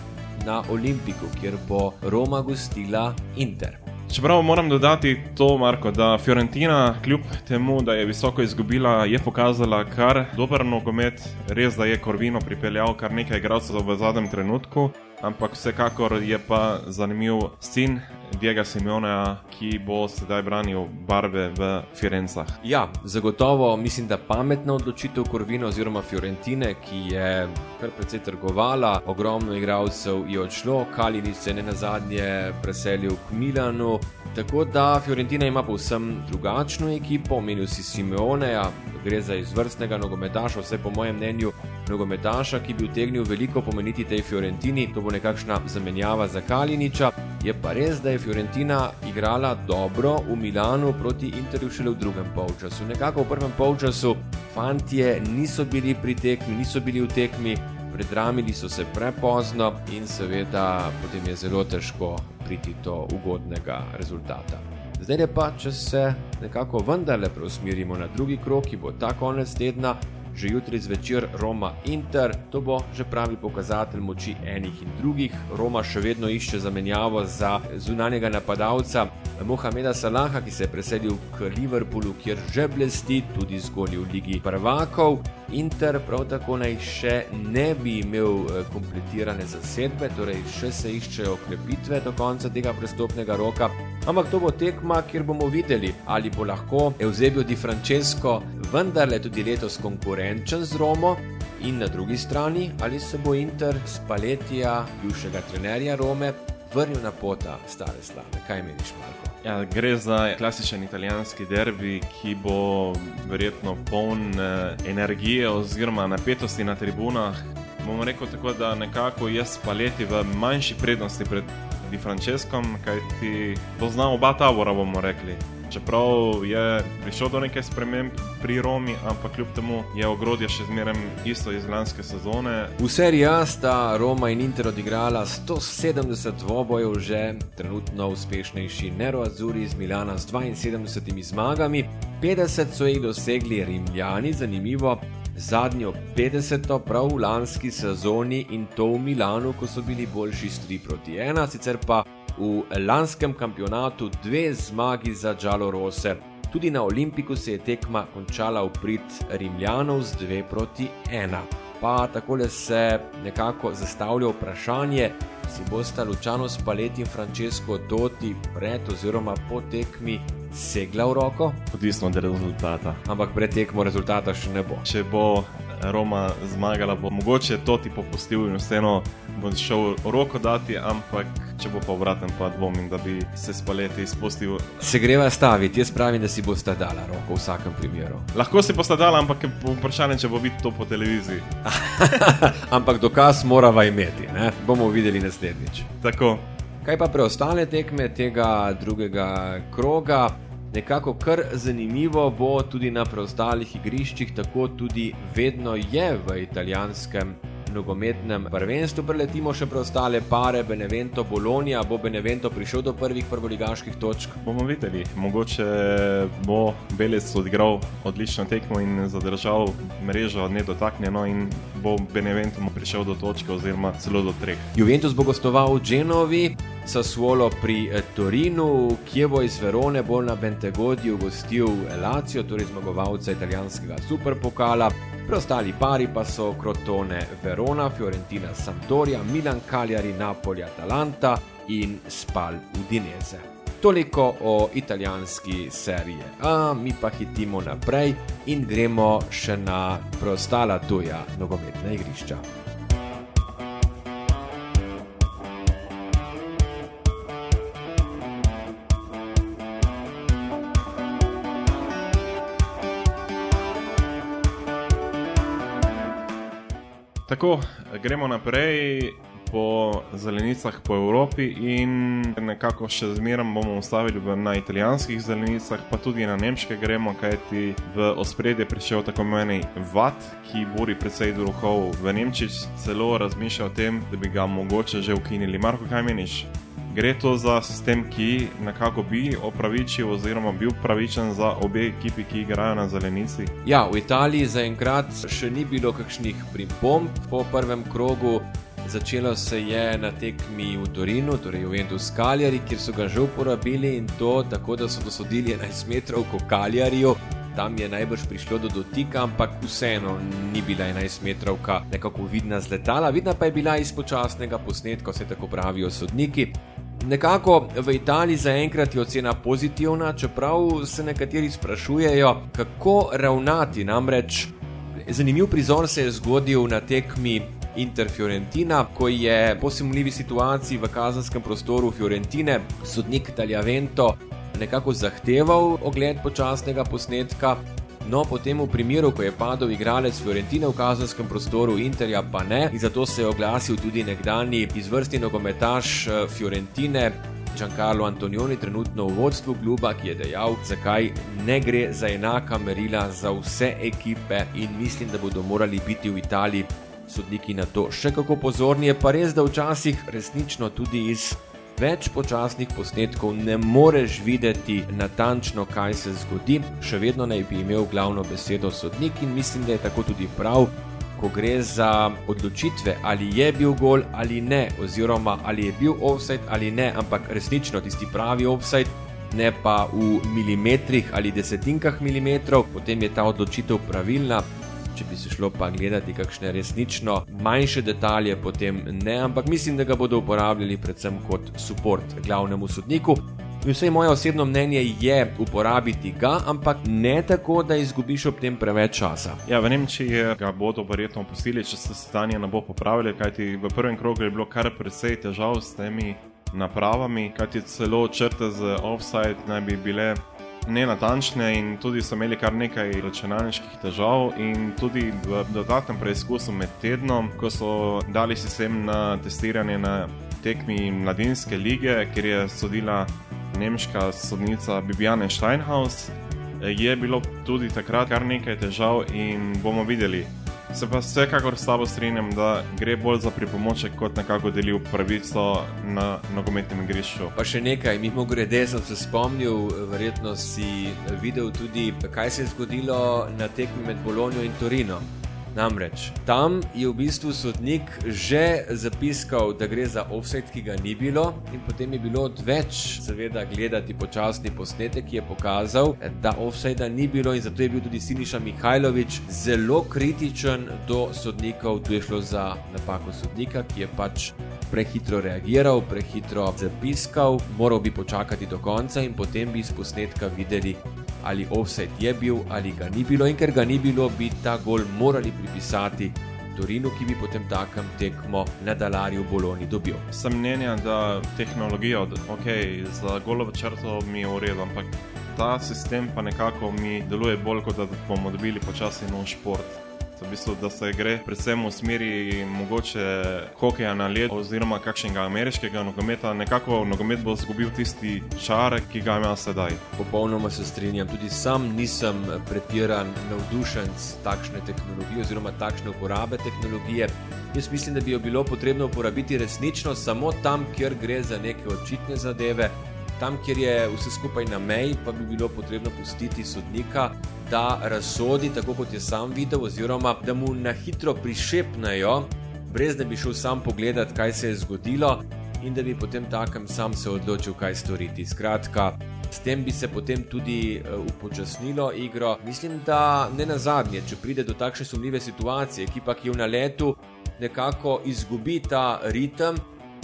na Olimpiku, kjer bo Roma gostila Inter. Čeprav moram dodati to, Marko, da Fiorentina, kljub temu, da je visoko izgubila, je pokazala kar dober nogomet. Res, da je Korvino pripeljal kar nekaj igralcev v zadnjem trenutku, ampak vsekakor je pa zanimiv sin Diego Simeona, ki bo sedaj branil barve v Firencah. Ja, zagotovo mislim, da pametna odločitev Korvina oziroma Fiorentine, ki je kar precej trgovala, ogromno igralcev je odšlo, Kalini se je ne na zadnje preselil k Milanu. Tako da Fiorentina ima povsem drugačno ekipo, omenil si Simeoneja, gre za izvrstnega nogometaša, vse po mojem mnenju, nogometaša, ki bi utegnil veliko pomeniti tej Fiorentini, to bo nekakšna zamenjava za Kaliniča. Je pa res, da je Fiorentina igrala dobro v Milanu proti Interju šele v drugem polčasu. Nekako v prvem polčasu fantje niso bili pri tekmi, niso bili v tekmi, predramili so se prepozno in seveda potem je zelo težko priti do ugodnega rezultata. Zdaj pa, če se nekako vendarle preusmerimo na drugi krok, ki bo ta konec tedna, že jutri zvečer Roma Inter, to bo že pravi pokazatelj moči enih in drugih. Roma še vedno išče zamenjavo za zunanjega napadalca Mohameda Salaha, ki se je preselil k Liverpoolu, kjer že blesti tudi zgolj v Ligi prvakov. Inter prav tako naj še ne bi imel eh, kompletirane zasedbe, torej še se iščejo okrepitve do konca tega prestopnega roka. Ampak to bo tekma, kjer bomo videli, ali bo lahko Eusebio Di Francesco vendarle tudi letos konkurenčen z Romo. In na drugi strani, ali se bo Inter s paletija bivšega trenerja Rome vrnil na pota stare slave. Kaj meniš, Marko? Ja, gre za klasičen italijanski derbi, ki bo verjetno poln eh, energije oziroma napetosti na tribunah. Bomo rekel tako, da nekako je spaleti v manjši prednosti pred Di Franceskom, kajti poznamo oba tabora, bomo rekli. Čeprav je prišel do nekaj sprememb pri Romi, ampak kljub temu je ogrodje še zmeraj isto iz lanske sezone. V seriji A sta Roma in Inter odigrala 170 dvobojev, že trenutno uspešnejši Nero Azuri iz Milana s 72 zmagami, 50 so jih dosegli Rimljani, zanimivo. Zadnjo 50. prav v lanski sezoni in to v Milanu, ko so bili boljši 3 proti 1, sicer pa v lanskem kampionatu dve zmagi za Džalo Rose. Tudi na Olimpiku se je tekma končala v prid Rimljanov z 2 proti 1. Pa takole se nekako zastavlja vprašanje, si bosta Lučano Spaleti in Francesco Doti pred oziroma po tekmi segla v roko? Odvisno od rezultata. Ampak pred tekmo rezultata še ne bo. Če bo Roma zmagala, bo mogoče Toti popustil in vseeno bo šel roko dati, ampak če bo pa obraten, pa dvomim, da bi se spaleti izpustil. Se greva staviti, jaz pravim, da si bo sta dala roko v vsakem primeru. Lahko si bosta dala, ampak je vprašanje, če bo videti to po televiziji. ampak dokaz morava imeti, ne? bomo videli naslednjič. Tako. Kaj pa preostale tekme tega drugega kroga? Nekako kar zanimivo bo tudi na preostalih igriščih, tako tudi vedno je v italijanskem nogometnem prvenstvu. Preletimo še preostale pare, Benevento, Bologna. Bo Benevento prišel do prvih prvoligaških točk? Bomo videli. Mogoče bo Belec odigral odlično tekmo in zadržal mrežo nedotaknjeno in bo Benevento prišel do točke oziroma celo do treh. Juventus bo gostoval v Genovi. Sassuolo pri eh, Torinu, Kjevo iz Verone bo na Bentegodiju gostil Lacijo, torej zmagovalca italijanskega superpokala. Preostali pari pa so Crotone, Verona, Fiorentina, Sampdoria, Milan, Cagliari, Napoli, Atalanta in Spal Udinese. Toliko o italijanski seriji. A mi pa hitimo naprej in gremo še na preostala tuja nogometna igrišča. Tako, gremo naprej po zelenicah po Evropi in nekako še zmeraj bomo ustavili na italijanskih zelenicah, pa tudi na nemške gremo, kajti v ospredje prišel tako imenovani VAT, ki bori precej duhov v Nemčiji, celo razmišlja o tem, da bi ga mogoče že ukinili. Marko, kaj meniš? Gre to za sistem, ki nekako bi opravičil, oziroma bil pravičen za obe ekipi, ki igrajo na zelenici? Ja, v Italiji zaenkrat še ni bilo kakšnih pripomb po prvem krogu. Začelo se je na tekmi v Torinu, torej Juventus Kaljari, kjer so ga že uporabili in to tako, da so dosodili 11 metrov kot Kaljariju. Tam je najbrž prišlo do dotika, ampak vseeno ni bila 11 metrov, nekako vidna z letala, vidna pa je bila iz počasnega posnetka, vse tako pravijo sodniki. Nekako v Italiji zaenkrat je ocena pozitivna, čeprav se nekateri sprašujejo, kako ravnati. Namreč zanimiv prizor se je zgodil na tekmi Inter Fiorentina, ko je po simuljivi situaciji v kazenskem prostoru Fiorentine sodnik Taljavento nekako zahteval ogled počasnega posnetka. No, potem v primeru, ko je padel igralec Fiorentine v kazenskem prostoru, Interja pa ne, in zato se je oglasil tudi nekdani izvrstni nogometaš eh, Fiorentine. Giancarlo Antonioni, trenutno v vodstvu kluba, ki je dejal, zakaj ne gre za enaka merila za vse ekipe, in mislim, da bodo morali biti v Italiji sodniki na to še kako pozorni. Je pa res, da včasih resnično tudi iz več počasnih posnetkov ne moreš videti natančno, kaj se zgodi, še vedno naj bi imel glavno besedo sodnik in mislim, da je tako tudi prav. Ko gre za odločitve, ali je bil gol ali ne, oziroma ali je bil offside ali ne, ampak resnično tisti pravi offside, ne pa v milimetrih ali desetinkah milimetrov, potem je ta odločitev pravilna če bi se šlo pa gledati kakšne resnično manjše detalje, potem ne, ampak mislim, da ga bodo uporabljali predvsem kot podporo glavnemu sodniku. In vse moje osebno mnenje je uporabiti ga, ampak ne tako, da izgubiš ob tem preveč časa. Ja, v Nemčiji ga bodo verjetno opustili, če se stanje ne bo popravilo, kajti v prvem krogu je bilo kar precej težav s temi napravami, kajti celo črte z offside naj bi bile nenatančne in tudi so imeli kar nekaj računalniških težav. In tudi v dodatnem preizkusu med tednom, ko so dali sistem na testiranje na tekmi Mladinske lige, kjer je sodila nemška sodnica Bibiane Steinhaus, je bilo tudi takrat kar nekaj težav in bomo videli. Se pa vsekakor s tabo strinjam, da gre bolj za pripomoček, kot nekako delil pravico na nogometnem igrišču. Pa še nekaj, mimo grede sem se spomnil, verjetno si videl tudi, kaj se je zgodilo na tekmi med Bolonijo in Torino. Namreč tam je v bistvu sodnik že zapisal, da gre za offset, ki ga ni bilo, in potem je bilo odveč, seveda, gledati počasni posnetek, ki je pokazal, da offseta ni bilo, in zato je bil tudi Siniša Mihajlović zelo kritičen do sodnikov. Tu je šlo za napako sodnika, ki je pač prehitro reagiral, prehitro zapisal, moral bi počakati do konca in potem bi iz posnetka videli, ali offset je bil ali ga ni bilo, in ker ga ni bilo, bi ta gol morali pripisati. Torinu, ki bi potem takem tekmo na Dalarju Boloni dobil. Sem mnenja, da tehnologija, ok, za golovo črto mi je v redu, ampak ta sistem pa nekako mi deluje bolj kot da bomo dobili počasi nov šport v bistvu, da se gre predvsem v smeri mogoče hokeja na led oziroma kakšnega ameriškega nogometa. Nekako nogomet bo izgubil tisti čar, ki ga ima sedaj. Popolnoma se strinjam, tudi sam nisem pretiran navdušen takšne tehnologije oziroma takšne uporabe tehnologije. Jaz mislim, da bi jo bilo potrebno uporabiti resnično samo tam, kjer gre za neke očitne zadeve. Tam, kjer je vse skupaj na meji, pa bi bilo potrebno pustiti sodnika, da razsodi tako, kot je sam videl, oziroma da mu na hitro prišepnejo, brez da bi šel sam pogledat, kaj se je zgodilo, in da bi potem takem sam se odločil, kaj storiti. Skratka, s tem bi se potem tudi uh, upočasnilo igro. Mislim, da ne na zadnje, če pride do takšne sumljive situacije, ki je v naletu, nekako izgubi ta ritem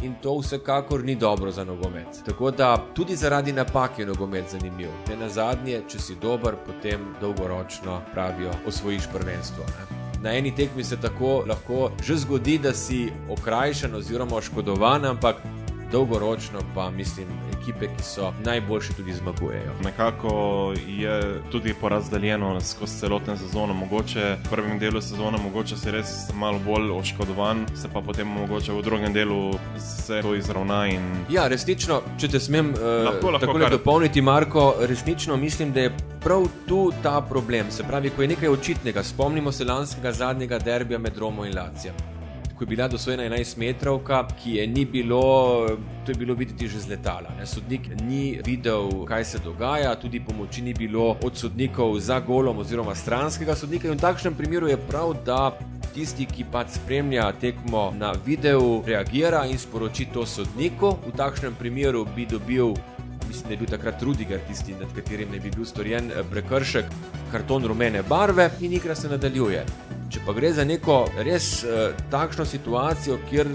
in to vsekakor ni dobro za nogomet. Tako da tudi zaradi napak je nogomet zanimiv. Ne na zadnje, če si dober, potem dolgoročno pravijo, osvojiš prvenstvo. Ne? Na eni tekmi se tako lahko že zgodi, da si okrajšan oziroma oškodovan, ampak dolgoročno pa mislim, ekipe, ki so najboljše, tudi zmagujejo. Nekako je tudi porazdeljeno skozi celotno sezono. Mogoče v prvem delu sezone, mogoče si res malo bolj oškodovan, se pa potem mogoče v drugem delu se to izravna. In... Ja, resnično, če te smem Lahko, lahko, tako kar- dopolniti, Marko, resnično mislim, da je prav tu ta problem. Se pravi, ko je nekaj očitnega, spomnimo se lanskega zadnjega derbija med Romo in Lacijo. Ko je bila dosojena 11 metrovka, ki je ni bilo, to je bilo videti že z letala. Ne? Sodnik ni videl, kaj se dogaja, tudi pomoči ni bilo od sodnikov za golom oziroma stranskega sodnika. In v takšnem primeru je prav, da tisti, ki pač spremlja tekmo na videu, reagira in sporoči to sodniku. V takšnem primeru bi dobil mislim, da je bil takrat Rudiger tisti, nad katerim ne bi bil storjen eh, prekršek, karton rumene barve in igra se nadaljuje. Če pa gre za neko res eh, takšno situacijo, kjer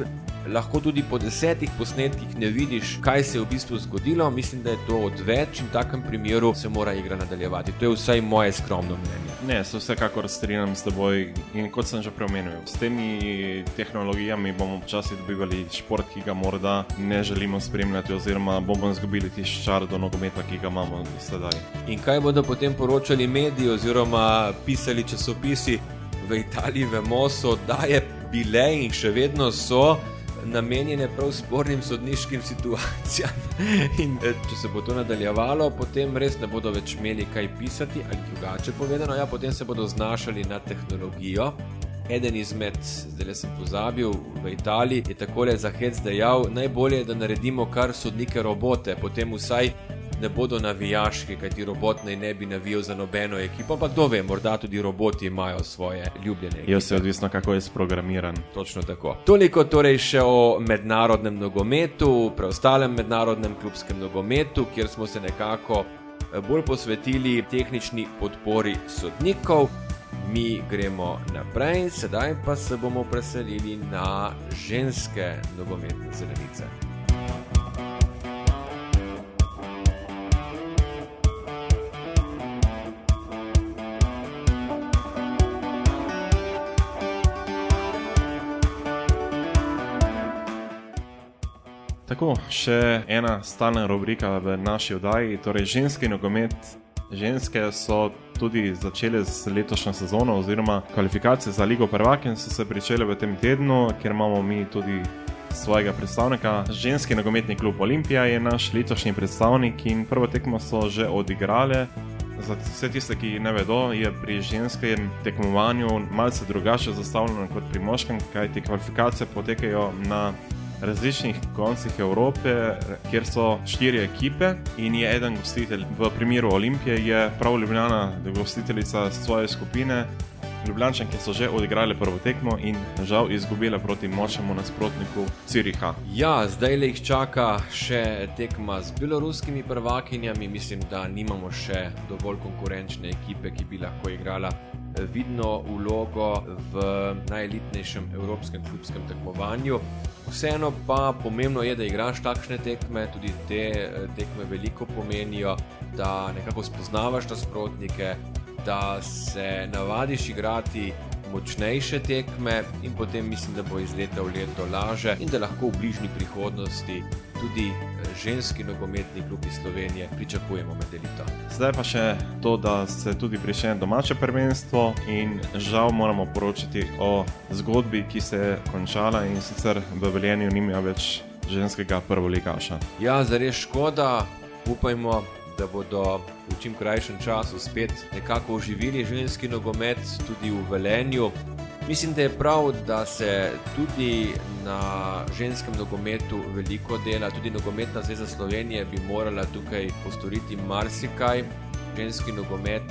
lahko tudi po desetih posnetkih ne vidiš, kaj se je v bistvu zgodilo, mislim, da je to odveč in v takem primeru se mora igra nadaljevati. To je vsaj moje skromno mnenje. Ne, se vsekakor strinjam s teboj. In kot sem že preomenil, s temi tehnologijami bomo včasih dobivali šport, ki ga morda ne želimo spremljati, oziroma bomo izgubili tisti čar do nogometa, ki ga imamo sedaj. In kaj bodo potem poročali mediji oziroma pisali časopisi v Italiji, vemo, so daje bile in še vedno so namenjene prav spornim sodniškim situacijam. In eh, če se bo to nadaljevalo, potem res ne bodo več imeli kaj pisati, ali drugače povedano, ja, potem se bodo znašali na tehnologijo. Eden izmed, zdaj sem pozabil, v Italiji je takole za hec dejal: najbolje je, da naredimo kar sodnike robote, potem vsaj ne bodo navijaški, kajti robot naj ne bi navijal za nobeno ekipo. Pa kdo ve, morda tudi roboti imajo svoje ljubljene ekipe. Je vse odvisno, kako je sprogramiran. Točno tako. Toliko torej še o mednarodnem nogometu, preostalem mednarodnem klubskem nogometu, kjer smo se nekako eh, bolj posvetili tehnični podpori sodnikov. Mi gremo naprej, sedaj pa se bomo preselili na ženske nogometne zelenice. Tako, še ena stalna rubrika v naši oddaji, torej ženski nogomet. Ženske so tudi začele z letošnjo sezono, oziroma kvalifikacije za Ligo Prvakin so se začele v tem tednu, ker imamo mi tudi svojega predstavnika. Ženski nogometni klub Olimpija je naš letošnji predstavnik in prvo tekmo so že odigrale. Za vse tiste, ki ne vedo, je pri ženskem tekmovanju malce drugače zastavljeno kot pri moškem, kajti kvalifikacije potekajo na različnih koncih Evrope, kjer so štiri ekipe in je eden gostitelj. V primeru Olimpije je prav Ljubljana gostiteljica svoje skupine. Ljubljančanke so že odigrale prvo tekmo in žal izgubile proti močnemu nasprotniku Ciriha. Ja, zdaj le jih čaka še tekma z beloruskimi prvakinjami. Mislim, da nimamo še dovolj konkurenčne ekipe, ki bi lahko igrala vidno vlogo v najelitnejšem evropskem klubskem tekmovanju. Vseeno pa pomembno je, da igraš takšne tekme, tudi te eh, tekme veliko pomenijo, da nekako spoznavaš nasprotnike, da se navadiš igrati močnejše tekme in potem mislim, da bo iz leta v leto laže in da lahko v bližnji prihodnosti tudi eh, ženski nogometni klub iz Slovenije pričakujemo med elito. Zdaj pa še to, da se tudi prične domače prvenstvo in žal moramo poročati o zgodbi, ki se je končala in sicer v Velenju nima več ženskega prvoligaša. Ja, zares škoda, upajmo, da bodo v čim krajšem času spet nekako oživili ženski nogomet tudi v Velenju. Mislim, da je prav, da se tudi na ženskem nogometu veliko dela, tudi nogometna zveza Slovenije bi morala tukaj postoriti marsikaj. Ženski nogomet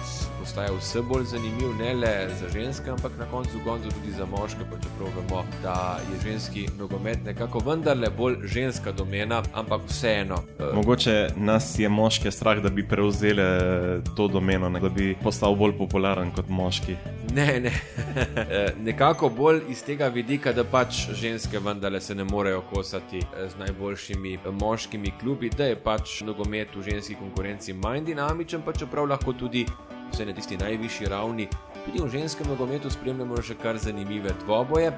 postaja vse bolj zanimiv, ne le za ženske, ampak na koncu konca tudi za moške, pa čeprav vemo, da je ženski nogomet nekako vendarle bolj ženska domena, ampak vseeno. eh, Mogoče nas je moške strah, da bi prevzeli to domeno, ne, da bi postal bolj popularen kot moški. Ne, ne. Eh, nekako bolj iz tega vidika, da pač ženske vendarle se ne morejo kosati eh, z najboljšimi eh, moškimi klubi, da je pač nogomet v ženski konkurenci manj dinamičen, pa čeprav lahko tudi vse na tisti najvišji ravni. Tudi v ženskem nogometu spremljamo še kar zanimive dvoboje.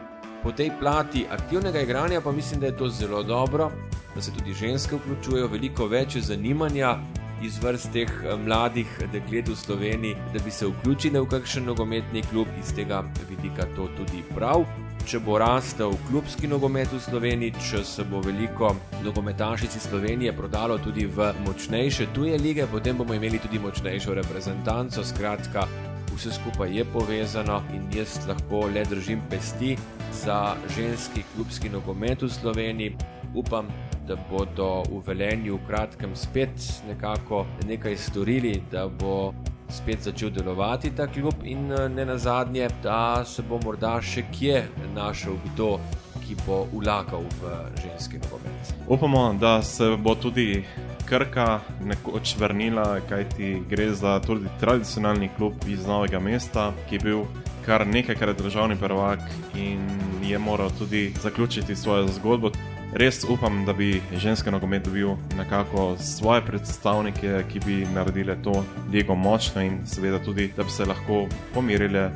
Po tej plati aktivnega igranja pa mislim, da je to zelo dobro. da se tudi ženske vključujejo, veliko več zanimanja iz vrst teh eh, mladih deklet v Sloveniji, da bi se vključili v kakšen nogometni klub, iz tega vidika to tudi prav. Če bo rastel klubski nogomet v Sloveniji, če se bo veliko nogometašic iz Slovenije prodalo tudi v močnejše tuje lige, potem bomo imeli tudi močnejšo reprezentanco. Skratka, vse skupaj je povezano in jaz lahko le držim pesti za ženski klubski nogomet v Sloveniji. Upam, da bodo v Velenju v kratkem spet nekako nekaj storili, da bo spet začel delovati ta klub in eh, ne na zadnje, da se bo morda še kje našel kdo, ki bo ulagal v ženski nogomet. Upamo, da se bo tudi Krka nekoč vrnila, kajti gre za tudi tradicionalni klub iz Novega mesta, ki je bil kar nekajkrat državni prvak in je moral tudi zaključiti svojo zgodbo res upam, da bi ženski nogomet dobil nekako svoje predstavnike, ki bi naredili to ligo močno in seveda tudi, da bi se lahko pomirili.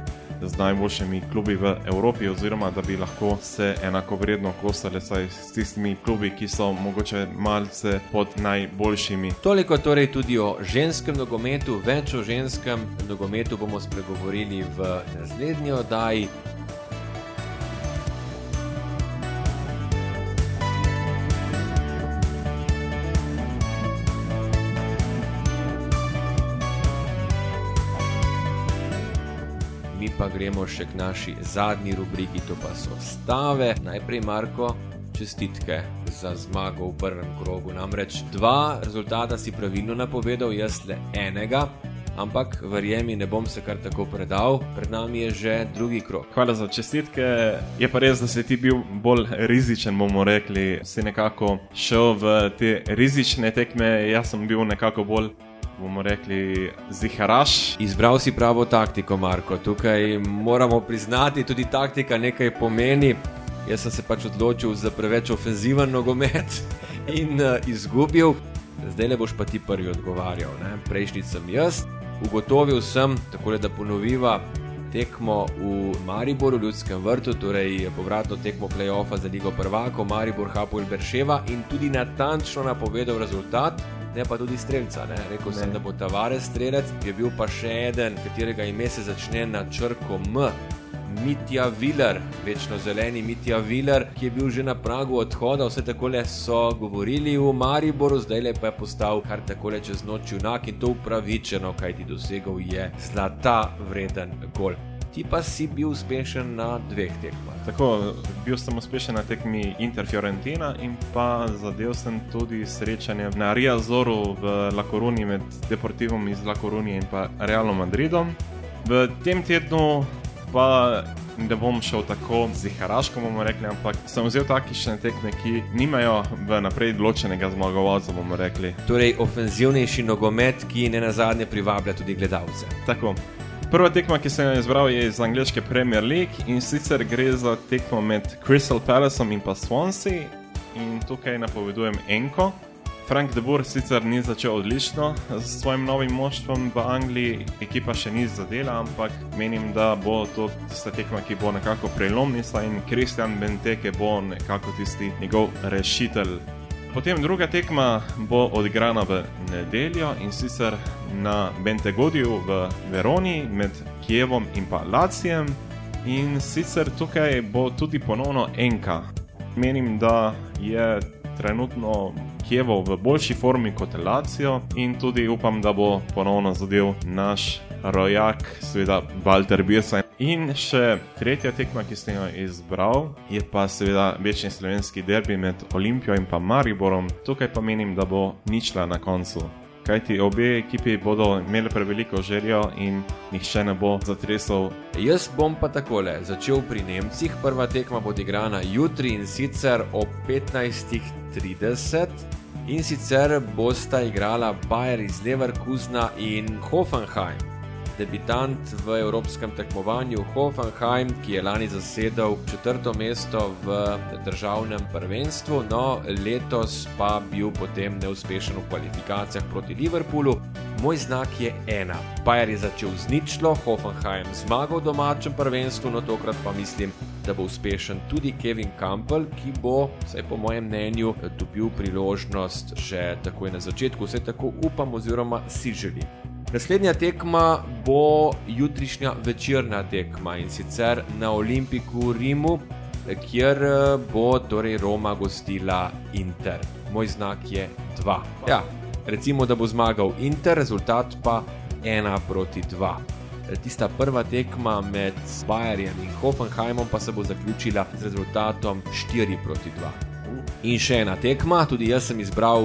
Z najboljšimi klubi v Evropi, oziroma da bi lahko se enako vredno kosali s tistimi klubi, ki so mogoče malce pod najboljšimi. Toliko torej tudi o ženskem nogometu, več o ženskem nogometu bomo spregovorili v naslednji oddaji. Gremo še k naši zadnji rubriki, to pa so stave. Najprej, Marko, čestitke za zmago v prvem krogu. Namreč dva rezultata si pravilno napovedal, jaz le enega. Ampak, verjemi, ne bom se kar tako predal, pred nami je že drugi krok. Hvala za čestitke. Je pa res, da si ti bil bolj rizičen, bomo rekli. Si nekako šel v te rizične tekme, jaz sem bil nekako bolj bomo rekli, ziharaš. Izbral si pravo taktiko, Marko. Tukaj moramo priznati, tudi taktika nekaj pomeni. Jaz sem se pač odločil za preveč ofenziven nogomet in uh, izgubil. Zdaj le boš pa ti prvi odgovarjal. Ne? Prejšnji sem jaz, ugotovil sem, tako da ponoviva tekmo v Mariboru, v Ljudskem vrtu, torej povratno tekmo play-offa za Ligo Prvako, Maribor, Hapo in Berševa in tudi natančno napovedal rezultat ne pa tudi streljca. Ne. Rekl ne. sem, da bo Tavares strelec, je bil pa še en, katerega ime se začne na črko M. Mitja Viler, večno zeleni Mitja Viler, ki je bil že na pragu odhoda, vse tako le so govorili v Mariboru, zdaj le pa je postal kar tako le čez noč junak in to upravičeno, kaj ti dosegel je zlata vreden gol ti pa si bil uspešen na dveh tekmah. Tako, bil sem uspešen na tekmi Inter Fiorentina in pa zadev sem tudi srečanje na Rio Zoru v La Coruni med Deportivom iz La Coruni in pa Realom Madridom. V tem tednu pa ne bom šel tako ziharaško, bomo rekli, ampak sem vzel takšne tekme, ki nimajo v naprej določenega zmagovalca, bomo rekli. Torej, ofenzivnejši nogomet, ki ne na zadnje privablja tudi gledalce. Tako. Prva tekma, ki sem jo izbral, je iz angleške Premier League in sicer gre za tekmo med Crystal Palaceom in pa Swansea. In tukaj napovedujem enko. Frank de Boer sicer ni začel odlično s svojim novim moštvom v Angliji, ekipa še ni zadela, ampak menim, da bo to tista tekma, ki bo nekako prelomnica in Kristjan Benteke bo nekako tisti njegov rešitelj. Potem druga tekma bo odigrana v nedeljo in sicer na Bentegodiju v Veroni med Kijevom in pa Lacijem. In sicer tukaj bo tudi ponovno enka. Menim, da je trenutno Kijevo v boljši formi kot Lacijo in tudi upam, da bo ponovno zadev naš rojak, seveda Walter Birsa. In še tretja tekma, ki sem jo izbral, je pa seveda večni slovenski derbi med Olimpijo in pa Mariborom. Tukaj pa menim, da bo ničla na koncu kajti obe ekipi bodo imeli preveliko željo in nihče ne bo zatresel. Jaz bom pa takole začel pri Nemcih. Prva tekma bo odigrana jutri in sicer ob 15:30. In sicer bosta igrala Bayer iz Leverkusna in Hoffenheim debitant v evropskem tekmovanju Hoffenheim, ki je lani zasedel četrto mesto v državnem prvenstvu, no letos pa bil potem neuspešen v kvalifikacijah proti Liverpoolu. Moj znak je ena. Bayer je začel z ničlo, Hoffenheim zmagal v domačem prvenstvu, no tokrat pa mislim, da bo uspešen tudi Kevin Campbell, ki bo, vsaj po mojem mnenju, dobil priložnost že takoj na začetku, vse tako upam oziroma si želim. Naslednja tekma bo jutrišnja večerna tekma in sicer na Olimpiku v Rimu, kjer bo torej Roma gostila Inter. Moj znak je 2. Ja, recimo, da bo zmagal Inter, rezultat pa 1 proti 2. Tista prva tekma med Bayerjem in Hoffenheimom pa se bo zaključila z rezultatom 4 proti 2. In še ena tekma, tudi jaz sem izbral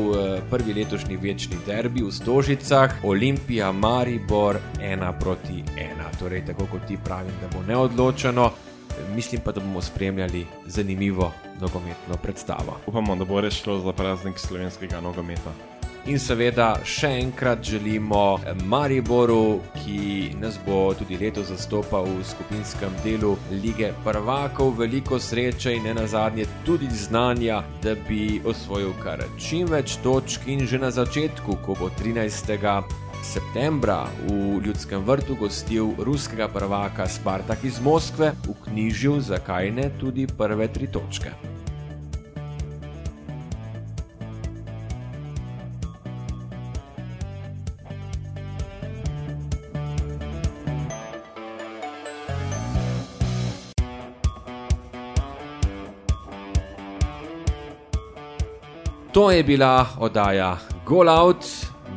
prvi letošnji večni derbi v Stožicah, Olimpija, Maribor 1 proti 1. Torej, tako kot ti pravim, da bo neodločeno, mislim pa, da bomo spremljali zanimivo nogometno predstavo. Upamo, da bo res šlo za praznik slovenskega nogometa. In seveda še enkrat želimo Mariboru, ki nas bo tudi letos zastopal v skupinskem delu lige prvakov, veliko sreče in ne nazadnje tudi znanja, da bi osvojil kar čim več točk in že na začetku, ko bo 13. septembra v Ljudskem vrtu gostil ruskega prvaka Spartak iz Moskve, vknjižil zakaj ne tudi prve tri točke. To je bila oddaja Goal Out,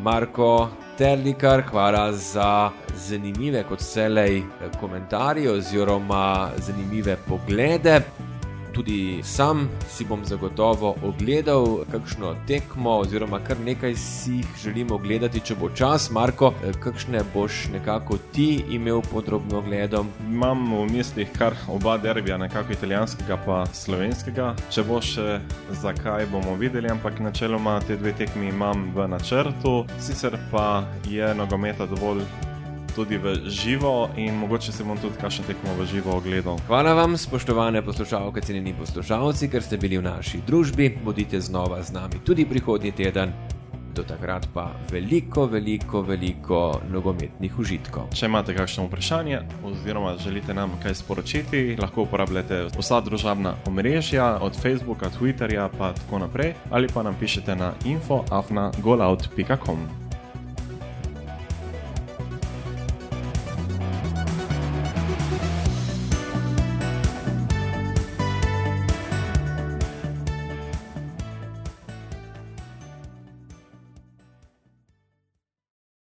Marko Terlikar, hvala za zanimive, kot vselej, komentarje oziroma zanimive poglede. Tudi sam si bom zagotovo ogledal kakšno tekmo, oziroma kar nekaj si jih želim ogledati, če bo čas. Marko, kakšne boš nekako ti imel podrobno gledom? Imam v mislih kar oba derbija, nekako italijanskega pa slovenskega. Če bo še zakaj, bomo videli, ampak načeloma te dve tekmi imam v načrtu. Sicer pa je nogometa dovolj tudi v živo in mogoče se bom tudi kakšno tekmo v živo ogledal. Hvala vam, spoštovane poslušalke, cenjeni poslušalci, ker ste bili v naši družbi. Bodite znova z nami tudi prihodnji teden. Do takrat pa veliko, veliko, veliko nogometnih užitkov. Če imate kakšno vprašanje, oziroma želite nam kaj sporočiti, lahko uporabljate vsa družabna omrežja, od Facebooka, Twitterja, pa tako naprej, ali pa nam pišete na info.afna.golout.com.